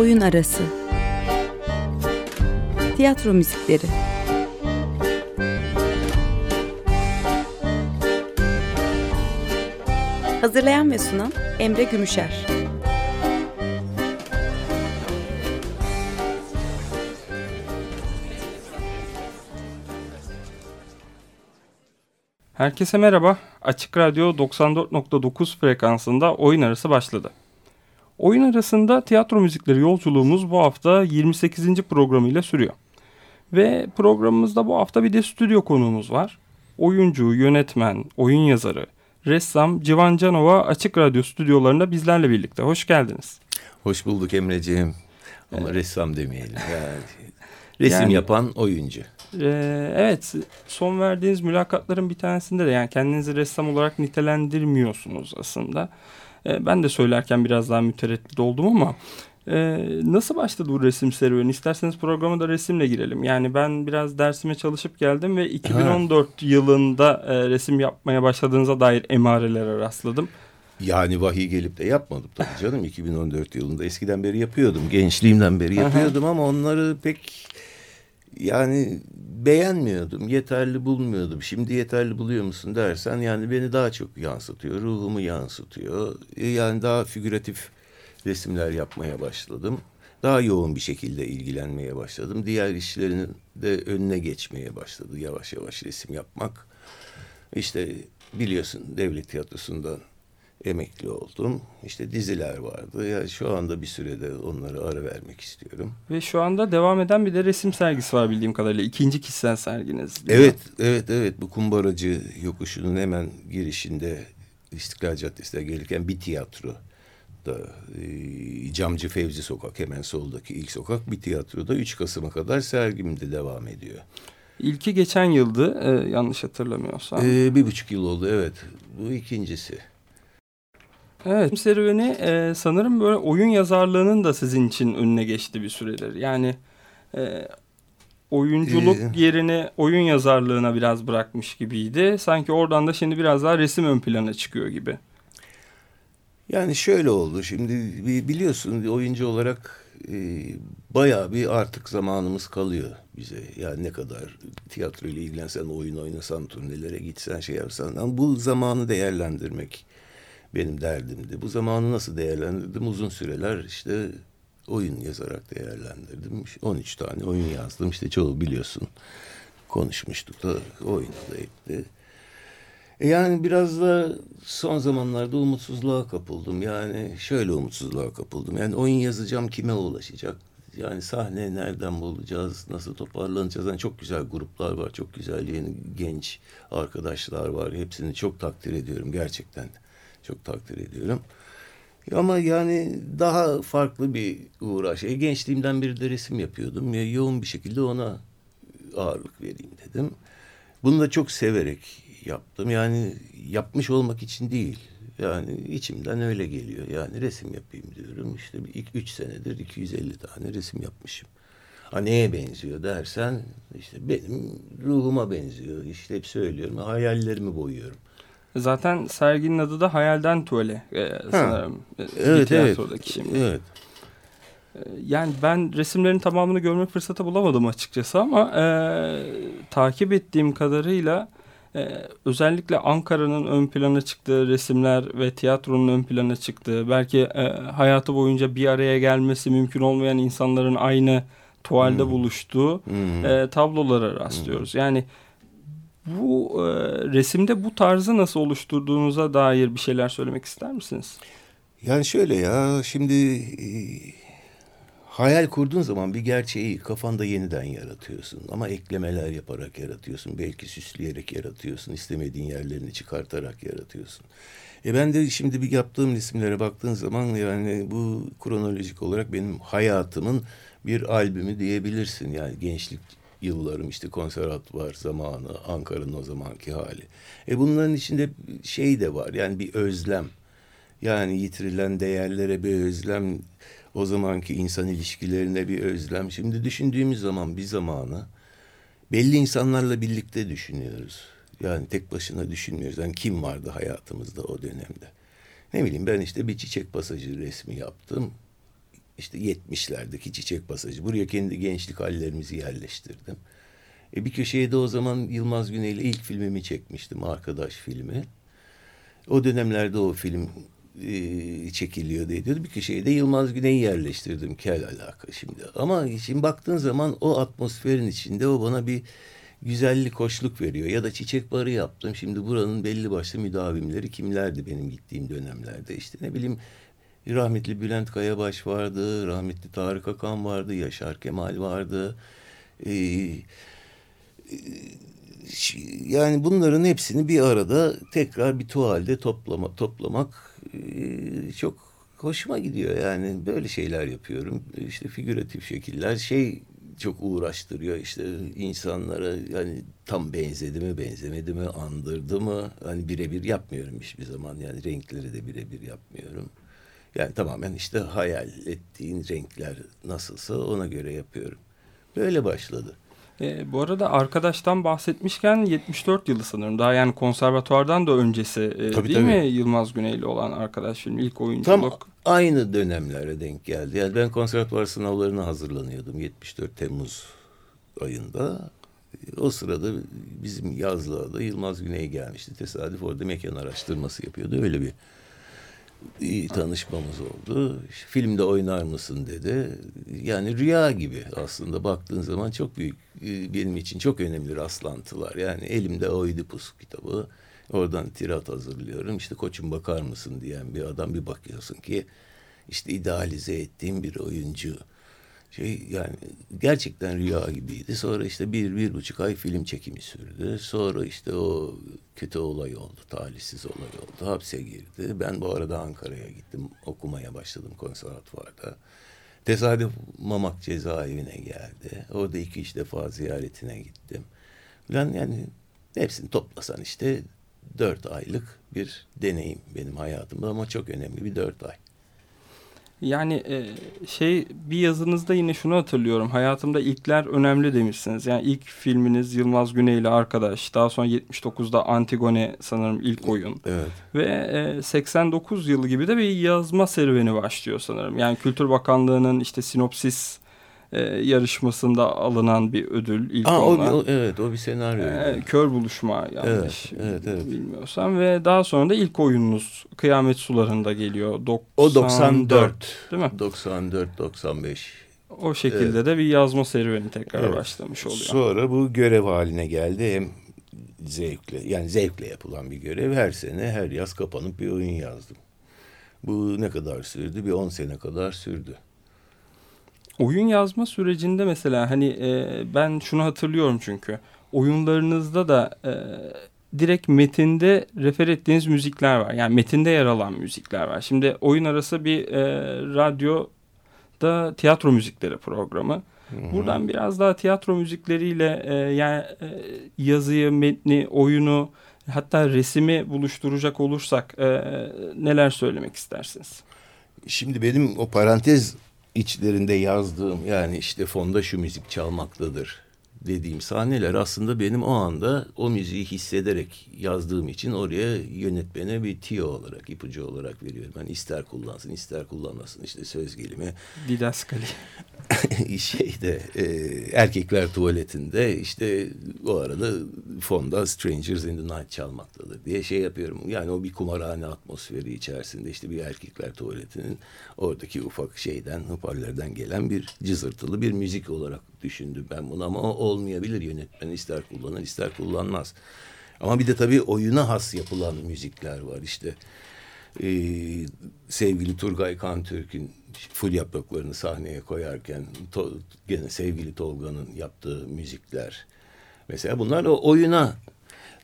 Oyun Arası Tiyatro Müzikleri Hazırlayan ve sunan Emre Gümüşer Herkese merhaba. Açık Radyo 94.9 frekansında oyun arası başladı. Oyun arasında tiyatro müzikleri yolculuğumuz bu hafta 28. programıyla sürüyor. Ve programımızda bu hafta bir de stüdyo konuğumuz var. Oyuncu, yönetmen, oyun yazarı, ressam Civan Canova Açık Radyo stüdyolarında bizlerle birlikte. Hoş geldiniz. Hoş bulduk Emreciğim. Ama evet. ressam demeyelim. Yani, resim yani, yapan oyuncu. Ee, evet son verdiğiniz mülakatların bir tanesinde de yani kendinizi ressam olarak nitelendirmiyorsunuz aslında. Ee, ben de söylerken biraz daha mütereddit oldum ama e, nasıl başladı bu resim serüveni? İsterseniz programa da resimle girelim. Yani ben biraz dersime çalışıp geldim ve 2014 ha. yılında e, resim yapmaya başladığınıza dair emarelere rastladım. Yani vahiy gelip de yapmadım tabii canım 2014 yılında. Eskiden beri yapıyordum. Gençliğimden beri yapıyordum ama onları pek yani beğenmiyordum, yeterli bulmuyordum. Şimdi yeterli buluyor musun dersen yani beni daha çok yansıtıyor, ruhumu yansıtıyor. E, yani daha figüratif resimler yapmaya başladım. Daha yoğun bir şekilde ilgilenmeye başladım. Diğer işlerin de önüne geçmeye başladı yavaş yavaş resim yapmak. İşte biliyorsun devlet tiyatrosundan emekli oldum. İşte diziler vardı. Ya şu anda bir sürede onları ara vermek istiyorum. Ve şu anda devam eden bir de resim sergisi var bildiğim kadarıyla. İkinci kişisel serginiz. Evet, mi? evet, evet. Bu Kumbaracı yokuşunun hemen girişinde İstiklal Caddesi'ne gelirken bir tiyatro da e, Camcı Fevzi Sokak hemen soldaki ilk sokak bir tiyatroda 3 Kasım'a kadar sergimde devam ediyor. İlki geçen yıldı e, yanlış hatırlamıyorsam. Ee, bir buçuk yıl oldu evet. Bu ikincisi. Evet serüveni e, sanırım böyle oyun yazarlığının da sizin için önüne geçti bir süredir. Yani e, oyunculuk ee, yerini oyun yazarlığına biraz bırakmış gibiydi. Sanki oradan da şimdi biraz daha resim ön plana çıkıyor gibi. Yani şöyle oldu şimdi biliyorsun oyuncu olarak e, bayağı bir artık zamanımız kalıyor bize. Yani ne kadar tiyatro ile ilgilensen, oyun oynasan, turnelere gitsen, şey yapsan. Ama bu zamanı değerlendirmek benim derdimdi. Bu zamanı nasıl değerlendirdim? Uzun süreler işte oyun yazarak değerlendirdim. 13 tane oyun yazdım. İşte çoğu biliyorsun. Konuşmuştuk da oynadı etti. E yani biraz da son zamanlarda umutsuzluğa kapıldım. Yani şöyle umutsuzluğa kapıldım. Yani oyun yazacağım kime ulaşacak? Yani sahne nereden bulacağız? Nasıl toparlanacağız? Yani çok güzel gruplar var. Çok güzel yeni genç arkadaşlar var. Hepsini çok takdir ediyorum gerçekten. Çok takdir ediyorum. Ama yani daha farklı bir uğraş. E, gençliğimden beri de resim yapıyordum. Ya, yoğun bir şekilde ona ağırlık vereyim dedim. Bunu da çok severek yaptım. Yani yapmış olmak için değil. Yani içimden öyle geliyor. Yani resim yapayım diyorum. İşte ilk üç senedir 250 tane resim yapmışım. Ha neye benziyor dersen işte benim ruhuma benziyor. İşte hep söylüyorum. Hayallerimi boyuyorum. Zaten serginin adı da Hayalden Tuvale e, sanırım. E, evet, evet. Şimdi. Evet. E, yani ben resimlerin tamamını görme fırsatı bulamadım açıkçası ama e, takip ettiğim kadarıyla e, özellikle Ankara'nın ön plana çıktığı resimler ve tiyatronun ön plana çıktığı belki e, hayatı boyunca bir araya gelmesi mümkün olmayan insanların aynı tuvalde hmm. buluştuğu hmm. E, tablolara rastlıyoruz. Hmm. Yani bu e, resimde bu tarzı nasıl oluşturduğunuza dair bir şeyler söylemek ister misiniz? Yani şöyle ya şimdi e, hayal kurduğun zaman bir gerçeği kafanda yeniden yaratıyorsun. Ama eklemeler yaparak yaratıyorsun. Belki süsleyerek yaratıyorsun. istemediğin yerlerini çıkartarak yaratıyorsun. E ben de şimdi bir yaptığım resimlere baktığın zaman yani bu kronolojik olarak benim hayatımın bir albümü diyebilirsin. Yani gençlik yıllarım işte konservatuvar zamanı, Ankara'nın o zamanki hali. E bunların içinde şey de var yani bir özlem. Yani yitirilen değerlere bir özlem, o zamanki insan ilişkilerine bir özlem. Şimdi düşündüğümüz zaman bir zamanı belli insanlarla birlikte düşünüyoruz. Yani tek başına düşünmüyoruz. Yani kim vardı hayatımızda o dönemde? Ne bileyim ben işte bir çiçek pasajı resmi yaptım. İşte 70'lerdeki Çiçek Pasajı. Buraya kendi gençlik hallerimizi yerleştirdim. E bir köşeye de o zaman Yılmaz Güney ile ilk filmimi çekmiştim. Arkadaş filmi. O dönemlerde o film e, çekiliyor diyordu. Bir köşeye de Yılmaz Güney'i yerleştirdim. Kel alaka şimdi. Ama şimdi baktığın zaman o atmosferin içinde o bana bir güzellik, hoşluk veriyor. Ya da çiçek barı yaptım. Şimdi buranın belli başlı müdavimleri kimlerdi benim gittiğim dönemlerde? İşte ne bileyim rahmetli Bülent Kayabaş vardı, rahmetli Tarık Akan vardı, Yaşar Kemal vardı. Ee, yani bunların hepsini bir arada tekrar bir tuvalde toplama, toplamak e, çok hoşuma gidiyor. Yani böyle şeyler yapıyorum. İşte figüratif şekiller şey çok uğraştırıyor işte insanlara yani tam benzedi mi benzemedi mi andırdı mı hani birebir yapmıyorum hiçbir zaman yani renkleri de birebir yapmıyorum. Yani tamamen işte hayal ettiğin renkler nasılsa ona göre yapıyorum. Böyle başladı. E, bu arada arkadaştan bahsetmişken 74 yılı sanırım. Daha yani konservatuvardan da öncesi e, tabii, değil tabii. mi Yılmaz Güneyli olan arkadaş film ilk oyunculuk? Tam aynı dönemlere denk geldi. Yani ben konservatuvar sınavlarına hazırlanıyordum 74 Temmuz ayında. O sırada bizim yazlığa da Yılmaz Güney gelmişti. Tesadüf orada mekan araştırması yapıyordu. Öyle bir iyi tanışmamız oldu. İşte, filmde oynar mısın dedi. Yani rüya gibi aslında baktığın zaman çok büyük e, benim için çok önemli rastlantılar. Yani elimde Oidipus kitabı. Oradan tirat hazırlıyorum. İşte koçum bakar mısın diyen bir adam bir bakıyorsun ki işte idealize ettiğim bir oyuncu. Şey yani gerçekten rüya gibiydi. Sonra işte bir, bir buçuk ay film çekimi sürdü. Sonra işte o kötü olay oldu, talihsiz olay oldu. Hapse girdi. Ben bu arada Ankara'ya gittim. Okumaya başladım konservatuvarda. Tesadüf Mamak cezaevine geldi. Orada iki üç defa ziyaretine gittim. Falan yani hepsini toplasan işte dört aylık bir deneyim benim hayatımda ama çok önemli bir dört ay. Yani e, şey bir yazınızda yine şunu hatırlıyorum. Hayatımda ilkler önemli demişsiniz. Yani ilk filminiz Yılmaz Güney ile Arkadaş. Daha sonra 79'da Antigone sanırım ilk oyun. Evet. Ve e, 89 yılı gibi de bir yazma serüveni başlıyor sanırım. Yani Kültür Bakanlığı'nın işte sinopsis e, yarışmasında alınan bir ödül ilk Aa, o, o- evet o bir senaryo. E, kör buluşma yanlış Evet, evet, evet. bilmiyorsam ve daha sonra da ilk oyununuz Kıyamet Suları'nda geliyor. 94, o 94. değil mi? 94 95. O şekilde de bir yazma serüveni tekrar Evet. başlamış oluyor. Sonra bu görev haline geldi. Hem zevkle yani zevkle yapılan bir görev. Her sene her yaz kapanıp bir oyun yazdım. Bu ne kadar sürdü? Bir 10 sene kadar sürdü. Oyun yazma sürecinde mesela hani e, ben şunu hatırlıyorum çünkü oyunlarınızda da e, direkt metinde refer ettiğiniz müzikler var. Yani metinde yer alan müzikler var. Şimdi oyun arası bir e, radyoda tiyatro müzikleri programı. Buradan biraz daha tiyatro müzikleriyle e, yani e, yazıyı, metni, oyunu hatta resimi buluşturacak olursak e, neler söylemek istersiniz? Şimdi benim o parantez içlerinde yazdığım yani işte fonda şu müzik çalmaktadır dediğim sahneler aslında benim o anda o müziği hissederek yazdığım için oraya yönetmene bir tiyo olarak, ipucu olarak veriyorum. Yani ister kullansın, ister kullanmasın işte söz gelimi Didaskali. şeyde e, erkekler tuvaletinde işte o arada fonda Strangers in the Night çalmaktadır diye şey yapıyorum. Yani o bir kumarhane atmosferi içerisinde işte bir erkekler tuvaletinin oradaki ufak şeyden hoparlörden gelen bir cızırtılı bir müzik olarak düşündüm ben bunu ama o olmayabilir yönetmen ister kullanır ister kullanmaz. Ama bir de tabii oyuna has yapılan müzikler var işte. Ee, sevgili Turgay Kantürk'ün full yapraklarını sahneye koyarken to, gene sevgili Tolga'nın yaptığı müzikler. Mesela bunlar o oyuna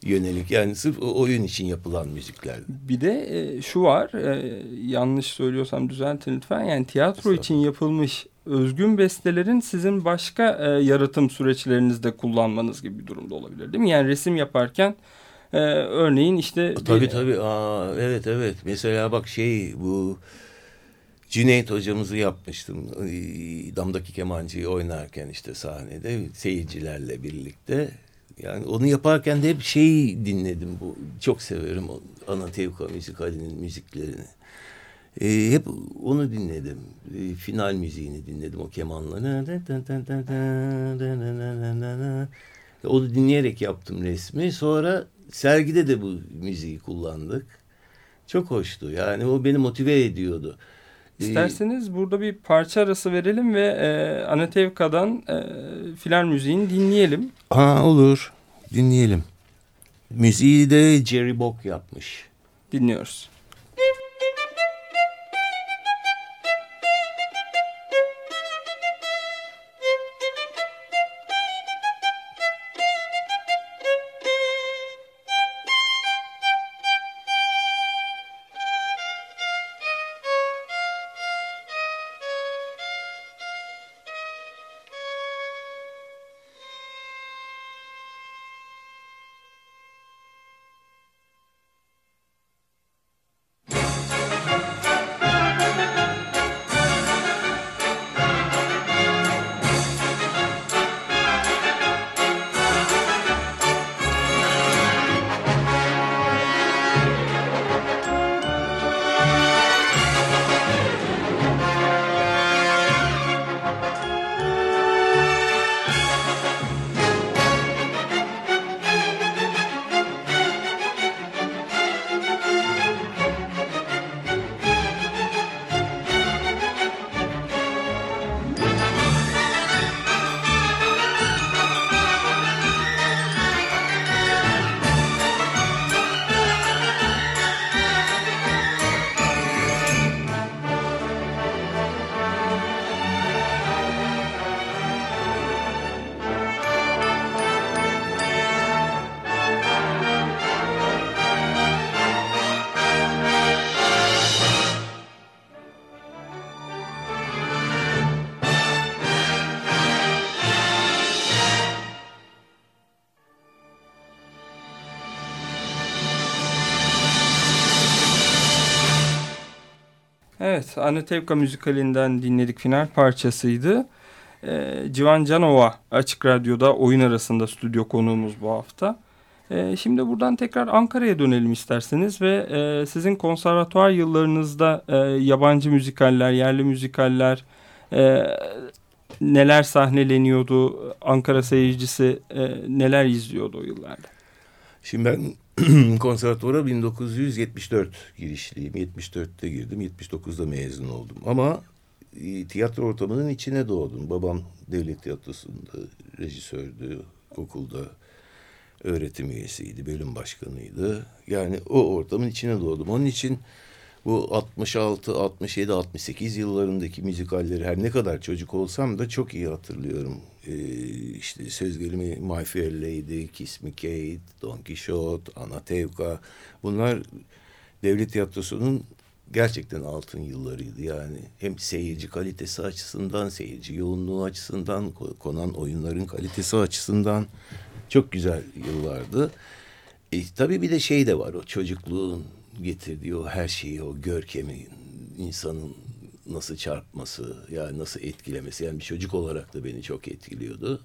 yönelik yani sırf o oyun için yapılan müzikler. Bir de e, şu var, e, yanlış söylüyorsam düzeltin lütfen. Yani tiyatro için yapılmış özgün bestelerin sizin başka e, yaratım süreçlerinizde kullanmanız gibi bir durumda olabilir değil mi? Yani resim yaparken e, örneğin işte... Tabii bir- tabii. Aa, evet evet. Mesela bak şey bu Cüneyt hocamızı yapmıştım. Damdaki kemancıyı oynarken işte sahnede seyircilerle birlikte. Yani onu yaparken de hep şeyi dinledim. Bu çok severim Anatevka müzikalinin müziklerini. E, hep onu dinledim. E, final müziğini dinledim o kemanla. Onu dinleyerek yaptım resmi. Sonra sergide de bu müziği kullandık. Çok hoştu. Yani o beni motive ediyordu. İsterseniz burada bir parça arası verelim ve e, Anatevka'dan e, filan müziğini dinleyelim. Ha olur. Dinleyelim. Müziği de Jerry Bock yapmış. Dinliyoruz. Evet, Anatevka müzikalinden dinledik final parçasıydı. Ee, Civan Canova Açık Radyo'da oyun arasında stüdyo konuğumuz bu hafta. Ee, şimdi buradan tekrar Ankara'ya dönelim isterseniz ve e, sizin konservatuvar yıllarınızda e, yabancı müzikaller, yerli müzikaller e, neler sahneleniyordu, Ankara seyircisi e, neler izliyordu o yıllarda? Şimdi ben konservatuvara 1974 girişliyim. 74'te girdim, 79'da mezun oldum. Ama e, tiyatro ortamının içine doğdum. Babam devlet tiyatrosunda rejisördü, okulda öğretim üyesiydi, bölüm başkanıydı. Yani o ortamın içine doğdum. Onun için bu 66, 67, 68 yıllarındaki müzikalleri her ne kadar çocuk olsam da çok iyi hatırlıyorum. Ee, işte söz gelimi My Fair Lady, Kiss Me Kate, Don Quixote, Anatevka bunlar devlet tiyatrosunun gerçekten altın yıllarıydı. Yani hem seyirci kalitesi açısından, seyirci yoğunluğu açısından, konan oyunların kalitesi açısından çok güzel yıllardı. E, tabii bir de şey de var o çocukluğun getirdiği o her şeyi, o görkemi, insanın nasıl çarpması, yani nasıl etkilemesi. Yani bir çocuk olarak da beni çok etkiliyordu.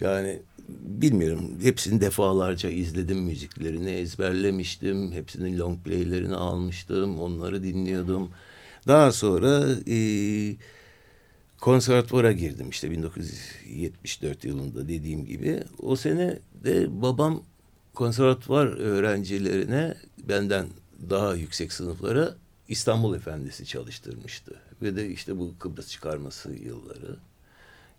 Yani bilmiyorum hepsini defalarca izledim müziklerini ezberlemiştim. Hepsinin long playlerini almıştım. Onları dinliyordum. Daha sonra e, konservatvara girdim işte 1974 yılında dediğim gibi. O sene de babam konservatuvar öğrencilerine benden daha yüksek sınıflara İstanbul Efendisi çalıştırmıştı. Ve de işte bu Kıbrıs çıkarması yılları.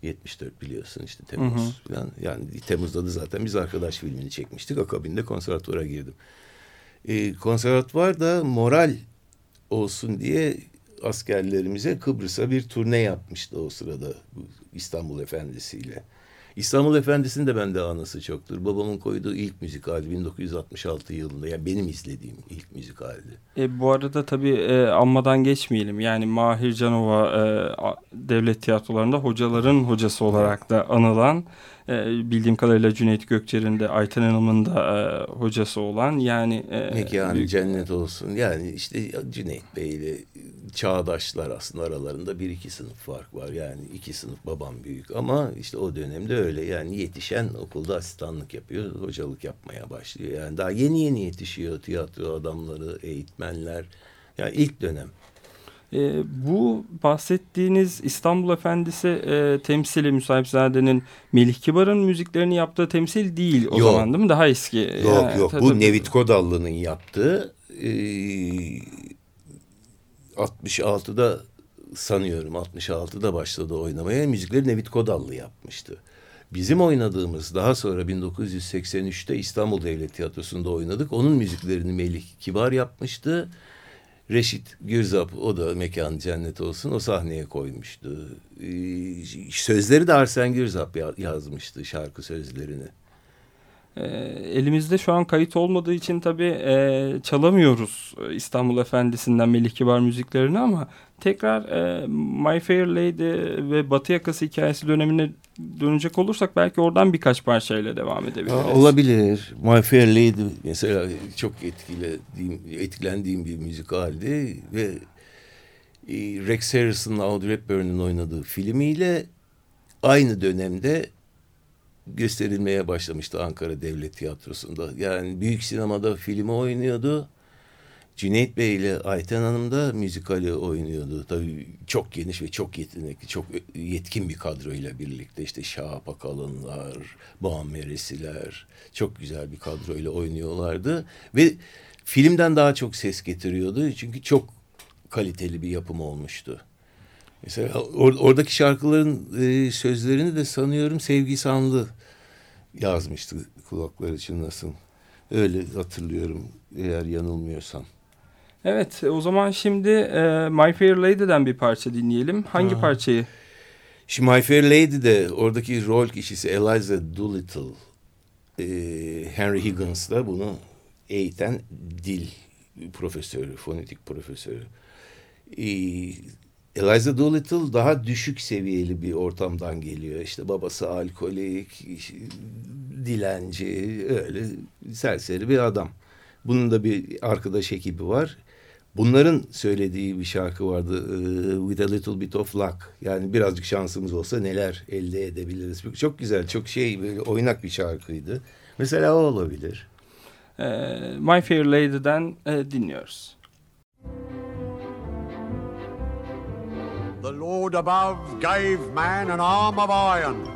74 biliyorsun işte Temmuz hı hı. falan. Yani Temmuz'da da zaten biz arkadaş filmini çekmiştik. Akabinde konservatuvara girdim. Ee, konservatuvar da moral olsun diye askerlerimize Kıbrıs'a bir turne yapmıştı o sırada İstanbul Efendisi'yle. İstanbul Efendisi'nin de bende anısı çoktur. Babamın koyduğu ilk müzik hali 1966 yılında. Yani benim izlediğim ilk müzik haldi. E, bu arada tabii e, anmadan geçmeyelim. Yani Mahir Canova e, devlet tiyatrolarında hocaların hocası olarak da anılan e, bildiğim kadarıyla Cüneyt Gökçer'in de Ayten Hanım'ın da e, hocası olan yani e, mekanı büyük... cennet olsun. Yani işte Cüneyt Bey ile çağdaşlar aslında aralarında bir iki sınıf fark var. Yani iki sınıf babam büyük ama işte o dönemde öyle yani yetişen okulda asistanlık yapıyor, hocalık yapmaya başlıyor. Yani daha yeni yeni yetişiyor tiyatro adamları, eğitmenler. Yani ilk dönem. E, bu bahsettiğiniz İstanbul Efendisi e, temsili Müsahipzade'nin Melih Kibar'ın müziklerini yaptığı temsil değil o Yok. zaman değil mi? Daha eski. Yok Yani, yok tabii- bu Nevit Kodallı'nın yaptığı ee, 66'da sanıyorum 66'da başladı oynamaya. Müzikleri Nevit Kodallı yapmıştı. Bizim oynadığımız daha sonra 1983'te İstanbul Devlet Tiyatrosu'nda oynadık. Onun müziklerini Melih Kibar yapmıştı. Reşit Gürzap o da mekan cennet olsun o sahneye koymuştu. Ee, sözleri de Arsen Gürzap ya- yazmıştı şarkı sözlerini. E, elimizde şu an kayıt olmadığı için tabii e, çalamıyoruz İstanbul Efendisi'nden Melih Kibar müziklerini ama tekrar e, My Fair Lady ve Batı Yakası hikayesi dönemine dönecek olursak belki oradan birkaç parçayla devam edebiliriz. Olabilir. My Fair Lady mesela çok etkilediğim, etkilendiğim bir müzikaldi ve e, Rex Harrison'la Audrey Hepburn'un oynadığı filmiyle aynı dönemde gösterilmeye başlamıştı Ankara Devlet Tiyatrosu'nda. Yani büyük sinemada filmi oynuyordu. Cüneyt Bey ile Ayten Hanım da müzikali oynuyordu. Tabii çok geniş ve çok yetenekli, çok yetkin bir kadroyla birlikte. işte Şahap Akalınlar, Bağım Meresiler çok güzel bir kadroyla oynuyorlardı. Ve filmden daha çok ses getiriyordu. Çünkü çok kaliteli bir yapım olmuştu. Mesela or- oradaki şarkıların e, sözlerini de sanıyorum Sevgi Sanlı yazmıştı kulakları çınlasın. Öyle hatırlıyorum eğer yanılmıyorsam. Evet o zaman şimdi e, My Fair Lady'den bir parça dinleyelim. Hangi Ha. parçayı? Şimdi My Fair Lady de oradaki rol kişisi Eliza Doolittle. e, Henry Higgins da bunu eğiten dil profesörü, fonetik profesörü. E, Eliza Doolittle daha düşük seviyeli bir ortamdan geliyor. İşte babası alkolik, dilenci, öyle serseri bir adam. Bunun da bir arkadaş ekibi var. Bunların söylediği bir şarkı vardı. e, With a little bit of luck. Yani birazcık şansımız olsa neler elde edebiliriz. Çok güzel, çok şey böyle oynak bir şarkıydı. Mesela o olabilir. E, My Fair Lady'den e, dinliyoruz. The Lord above gave man an arm of iron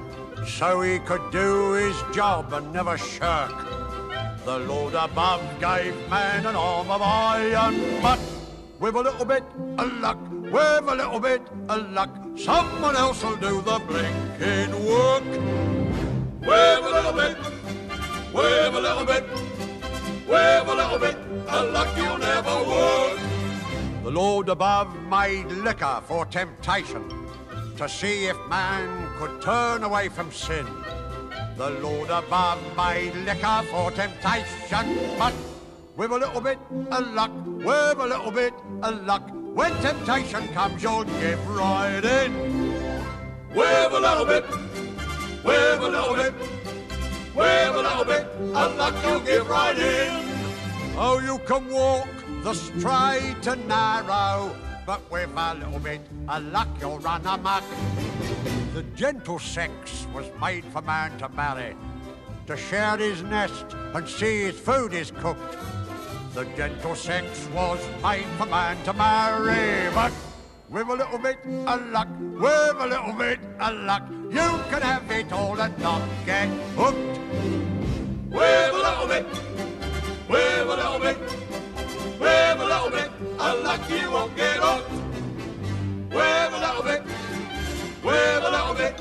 so he could do his job and never shirk. The Lord above gave man an arm of iron, but with a little bit of luck, with a little bit of luck, someone else will do the blinking work. With a little bit, with a little bit, with a little bit of luck, you'll never work. The Lord above made liquor for temptation, to see if man could turn away from sin. The Lord above made liquor for temptation, but with a little bit of luck, with a little bit of luck, when temptation comes, you'll give right in. With a little bit, with a little bit, with a little bit of luck, you'll give right in. Oh, you can walk the straight and narrow, but with a little bit of luck you'll run amok. The gentle sex was made for man to marry, to share his nest and see his food is cooked. The gentle sex was made for man to marry, but with a little bit of luck, with a little bit of luck, you can have it all and not get hooked. With a little bit, with a little bit, with a little bit of luck, you won't get hooked. With a little bit, with a little bit,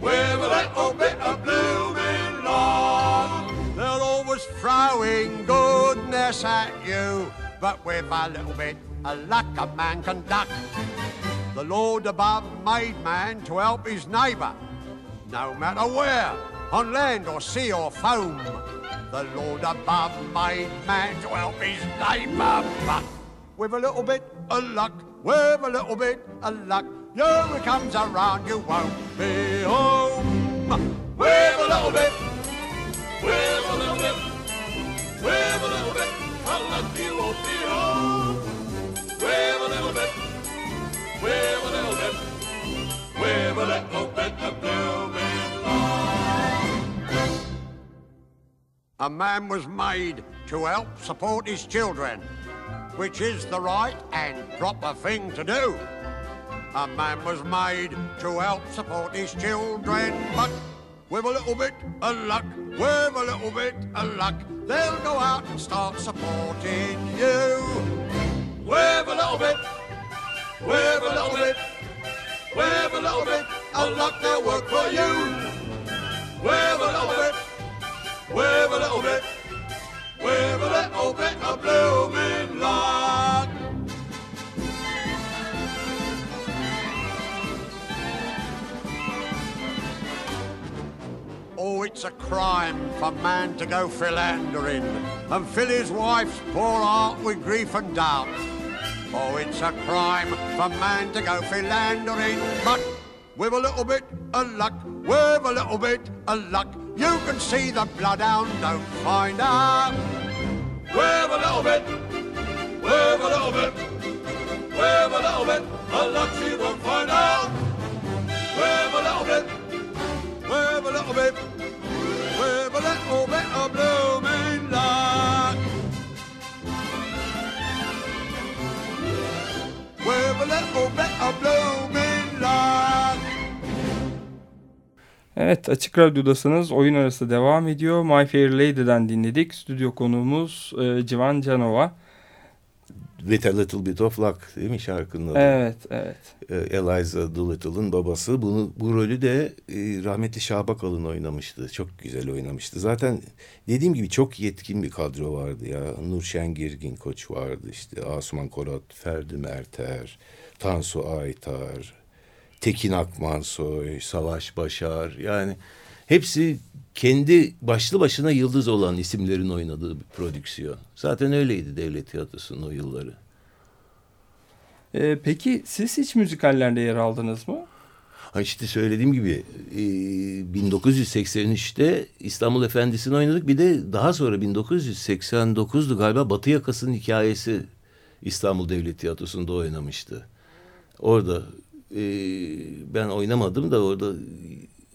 with a little bit of blooming luck. They're always throwing goodness at you, but with a little bit uh, of luck, a man can duck. The Lord above made man to help his neighbour, no matter where, on land or sea or foam. The Lord above made man to help his neighbour, but with a little bit of luck, with a little bit of luck, here it comes around, you won't be home. With a little bit, with a little bit, with A man was made to help support his children. which is the right and proper thing to do. A man was made to help support his children, but with a little bit of luck, with a little bit of luck, they'll go out and start supporting you. With a little bit, with a little bit, with a little bit of luck, they'll work for you. With a little bit, with a little bit, with a little bit of blooming luck. Oh, it's a crime for man to go philandering and fill his wife's poor heart with grief and doubt. Oh, it's a crime for man to go philandering, but with a little bit of luck, with a little bit of luck, you can see the bloodhound don't find out. With a little bit, with a little bit, with a little bit luck, she won't find out. With a little bit, with a little bit, with a little bit of blooming Evet Açık Radyo'dasınız. Oyun arası devam ediyor. My Fair Lady'den dinledik. Stüdyo konuğumuz e, Civan Canova. With a Little Bit of Luck değil mi şarkının adı? Evet, evet. Ee, Eliza Doolittle'ın babası. Bunu, bu rolü de e, rahmetli Şabakalın oynamıştı. Çok güzel oynamıştı. Zaten dediğim gibi çok yetkin bir kadro vardı ya. Nurşen Girgin Koç vardı işte. Asuman Korat, Ferdi Merter, Tansu Aytar, Tekin Akmansoy, Savaş Başar. Yani hepsi kendi başlı başına yıldız olan isimlerin oynadığı bir prodüksiyon. Zaten öyleydi devlet tiyatrosunun o yılları. E, peki siz hiç müzikallerde yer aldınız mı? Ha işte söylediğim gibi e, 1983'te İstanbul Efendisi'ni oynadık. Bir de daha sonra 1989'du galiba Batı Yakası'nın hikayesi İstanbul Devlet Tiyatrosu'nda oynamıştı. Orada e, ben oynamadım da orada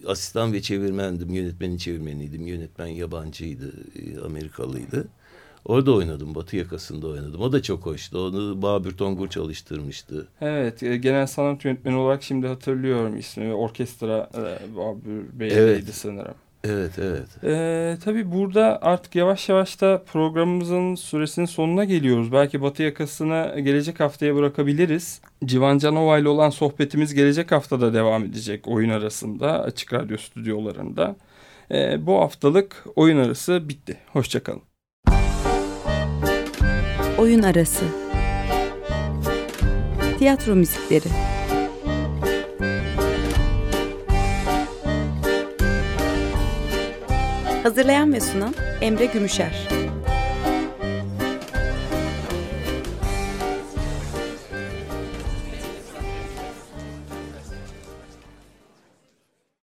asistan ve çevirmendim. Yönetmenin çevirmeniydim. Yönetmen yabancıydı, e, Amerikalıydı. Orada oynadım, Batı Yakası'nda oynadım. O da çok hoştu. Onu Babür Tongur çalıştırmıştı. Evet, e, genel sanat yönetmeni olarak şimdi hatırlıyorum ismi. Orkestra e, Babür Bey'deydi Evet. sanırım. Evet, evet. Ee, tabii burada artık yavaş yavaş da programımızın süresinin sonuna geliyoruz. Belki Batı yakasını gelecek haftaya bırakabiliriz. Civan Canova ile olan sohbetimiz gelecek haftada devam edecek oyun arasında Açık Radyo stüdyolarında. Ee, bu haftalık oyun arası bitti. Hoşçakalın. Oyun arası. Tiyatro müzikleri. Hazırlayan ve sunan Emre Gümüşer.